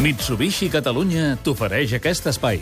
Mitsubishi Catalunya t'ofereix aquest espai.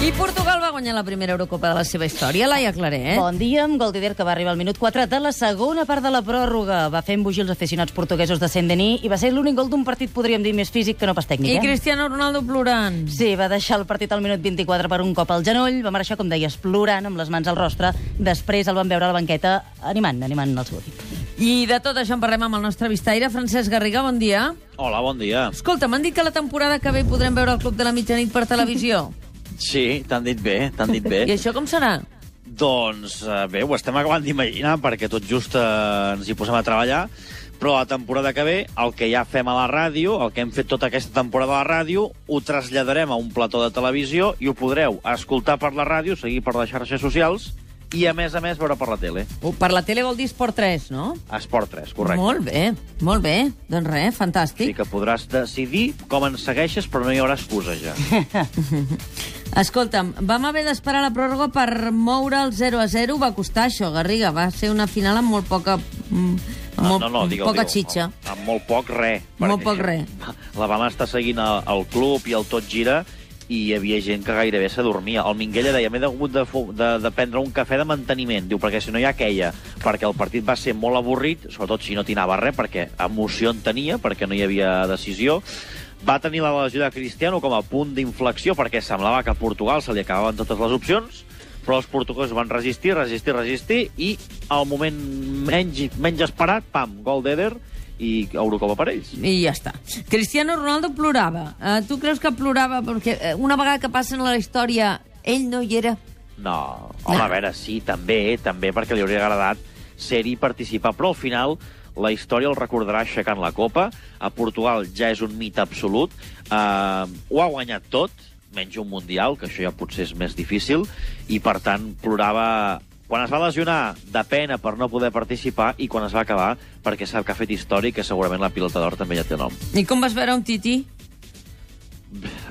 I Portugal va guanyar la primera Eurocopa de la seva història. Laia Claré, eh? Bon dia, amb gol d'Ider, que va arribar al minut 4 de la segona part de la pròrroga. Va fer embogir els aficionats portuguesos de Saint-Denis i va ser l'únic gol d'un partit, podríem dir, més físic que no pas tècnic. I eh? Cristiano Ronaldo plorant. Sí, va deixar el partit al minut 24 per un cop al genoll, va marxar, com deies, plorant amb les mans al rostre. Després el van veure a la banqueta animant, animant el seu equip. I de tot això en parlem amb el nostre vistaire, Francesc Garriga, bon dia. Hola, bon dia. Escolta, m'han dit que la temporada que ve podrem veure el Club de la Mitjanit per televisió. Sí, t'han dit bé, t'han dit bé. I això com serà? doncs eh, bé, ho estem acabant d'imaginar perquè tot just eh, ens hi posem a treballar, però la temporada que ve, el que ja fem a la ràdio, el que hem fet tota aquesta temporada a la ràdio, ho traslladarem a un plató de televisió i ho podreu escoltar per la ràdio, seguir per les xarxes socials i, a més a més, veure per la tele. Uh, per la tele vol dir Esport 3, no? Esport 3, correcte. Molt bé, molt bé. Doncs res, Sí fantàstic. que podràs decidir com ens segueixes, però no hi haurà excusa ja. Escolta'm, vam haver d'esperar la pròrroga per moure el 0 a 0. Va costar això, Garriga. Va ser una final amb molt poca... mm, amb molt, no, no, digue'l, poca digue'l. xitxa. Amb, amb molt poc res. Molt poc res. La vam estar seguint al, al club i el tot gira i hi havia gent que gairebé s'adormia. El Minguella deia, m'he hagut de, de, de prendre un cafè de manteniment. Diu, perquè si no ja queia. Perquè el partit va ser molt avorrit, sobretot si no tinava res, perquè emoció en tenia, perquè no hi havia decisió. Va tenir la lesió de Cristiano com a punt d'inflexió, perquè semblava que a Portugal se li acabaven totes les opcions, però els portuguesos van resistir, resistir, resistir, i al moment menys, menys esperat, pam, gol d'Eder, i Eurocopa per ells. I ja està. Cristiano Ronaldo plorava. Uh, tu creus que plorava perquè eh, una vegada que passen la història ell no hi era? No, home, No. a veure, sí, també, també, perquè li hauria agradat ser-hi i participar, però al final la història el recordarà aixecant la copa. A Portugal ja és un mite absolut. Uh, ho ha guanyat tot, menys un Mundial, que això ja potser és més difícil, i per tant plorava quan es va lesionar de pena per no poder participar i quan es va acabar perquè sap que ha fet història i que segurament la pilota d'or també ja té nom. I com vas veure un Titi?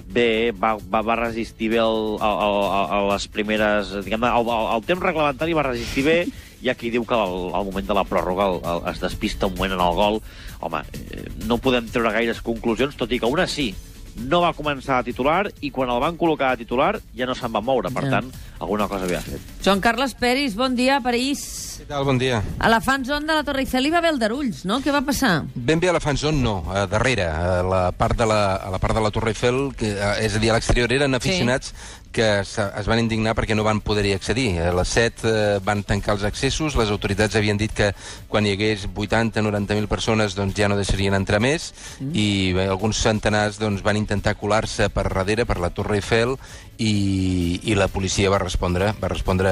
bé, va, va, va resistir bé el, el, el, el, les primeres... Diguem, el, el, el temps reglamentari va resistir bé, hi ha qui diu que al, al moment de la pròrroga el, el, es despista un moment en el gol. Home, eh, no podem treure gaires conclusions, tot i que una sí, no va començar a titular i quan el van col·locar a titular ja no se'n va moure, per Ja. tant, alguna cosa havia fet. Joan Carles Peris, bon dia, París. Què tal? Bon dia. A la fanzone de la Torre Eiffel hi va haver aldarulls, no? Què va passar? Ben bé a la fanzone, no. A darrere, a la part de la, a la, part de la Torre Eiffel, que, eh, és a dir, a l'exterior, eren aficionats que es, es van indignar perquè no van poder-hi accedir. A les 7 eh, van tancar els accessos, les autoritats havien dit que quan hi hagués 80-90.000 persones doncs ja no deixarien entrar més, mm. i bé, alguns centenars doncs, van intentar colar-se per darrere, per la Torre Eiffel, i, i la policia va respondre, va respondre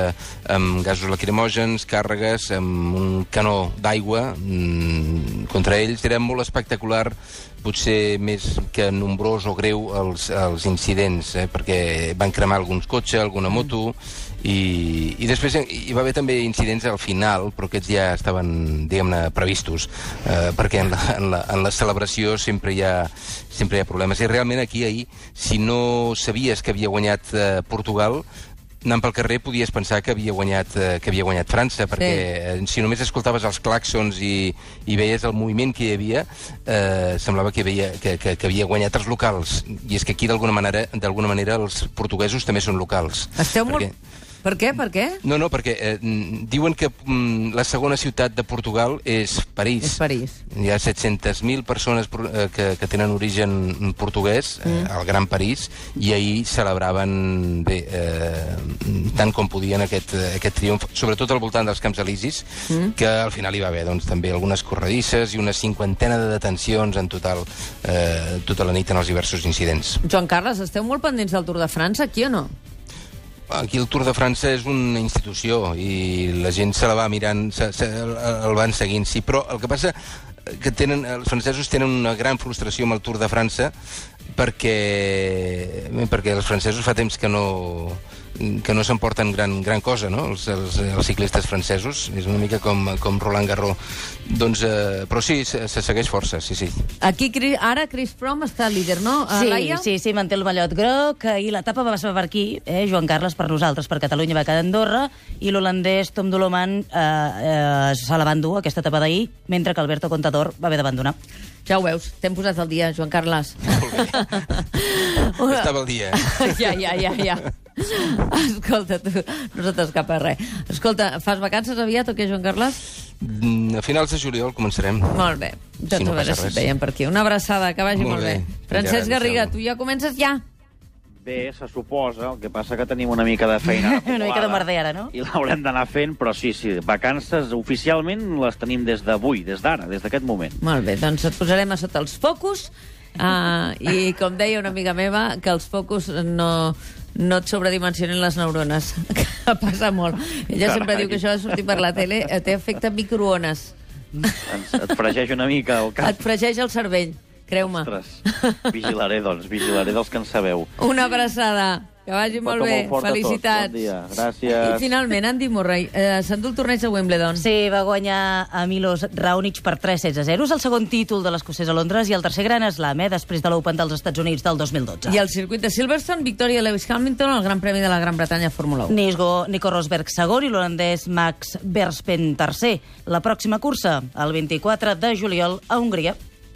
amb gasos lacrimògens, càrregues, amb un canó d'aigua mm, contra ells. Era molt espectacular, potser més que nombrós o greu els, els incidents, eh, perquè van cremar alguns cotxes, alguna moto, i, i després hi va haver també incidents al final, però aquests ja estaven, diguem-ne, previstos, eh, perquè en la, en, la, en la celebració sempre hi, ha, sempre hi ha problemes. I realment aquí ahir, si no sabies que havia guanyat eh, Portugal, anant pel carrer podies pensar que havia guanyat, eh, que havia guanyat França, perquè eh, si només escoltaves els claxons i, i veies el moviment que hi havia, eh, semblava que, veia, que, que, que havia guanyat els locals. I és que aquí, d'alguna manera, d'alguna manera, els portuguesos també són locals. Esteu perquè... molt... Per què? Per què? No, no, perquè eh, mm, diuen que mm, la segona ciutat de Portugal és París. És París. Hi ha 700.000 persones eh, que, que tenen origen portuguès eh, al Gran París i ahir celebraven bé, eh, tant com podien aquest, eh, aquest triomf, sobretot al voltant dels Camps Elisis, que al final hi va haver doncs, també algunes corredisses i una cinquantena de detencions en total eh, tota la nit en els diversos incidents. Joan Carles, esteu molt pendents del Tour de França, aquí o no? Aquí el Tour de França és una institució i la gent se la va mirant, se, se, el, van seguint, sí, però el que passa que tenen, els francesos tenen una gran frustració amb el Tour de França perquè, perquè els francesos fa temps que no que no s'emporten gran, gran cosa, no?, els, els, els ciclistes francesos. És una mica com, com Roland Garros. Doncs, eh, però sí, se, se segueix força, sí, sí. Aquí, ara Chris Froome està líder, no? Eh, Sí, Laia? sí, sí, manté el mallot groc i l'etapa va ser per aquí, eh, Joan Carles per nosaltres, per Catalunya va quedar a Andorra i l'holandès Tom Dumoulin eh, eh, se la va endur aquesta etapa d'ahir, mentre que Alberto Contador va haver d'abandonar. Ja ho veus, t'hem posat al dia, Joan Carles. Estava al dia. ja, ja, ja, ja. Escolta, tu, no se t'escapa res. Escolta, fas vacances aviat o què, Joan Carles? Mm, A finals de juliol començarem. Molt bé. Doncs no a veure passa si res. et veiem per aquí. Una abraçada, que vagi molt, Molt bé. bé. Francesc Ja, Garriga, adéu-siau. tu ja comences ja? Bé, se suposa, el que passa que tenim una mica de feina Una mica de acumulada merder ara, no? I l'haurem d'anar fent, però sí, sí, vacances oficialment les tenim des d'avui, des d'ara, des d'aquest moment. Molt bé, doncs et posarem a sota els focus uh, i, com deia una amiga meva, que els focus no, no et sobredimensionin les neurones, que passa molt. Ella sempre Carai. diu que això de sortir per la tele eh, té efecte microones. Et fregeix una mica el cap. Et fregeix el cervell, creu-me. Ostres, vigilaré, doncs, vigilaré dels que en sabeu. Una abraçada. Que vagi molt bé. molt. Felicitats. Bon dia. Gràcies. I finalment, Andy Murray, eh, s'endú el torneig de Wimbledon. Sí, va guanyar a Milos Raonic per 3-16 a 0. És el segon títol de l'escocès a Londres i el tercer gran slam, eh, després de l'Open dels Estats Units del 2012. I al circuit de Silverstone, victòria Lewis Hamilton al Gran Premi de la Gran Bretanya Fórmula 1. Nisgo, Nico Rosberg segon i l'holandès Max Verstappen tercer. La pròxima cursa, el 24 de juliol, a Hongria.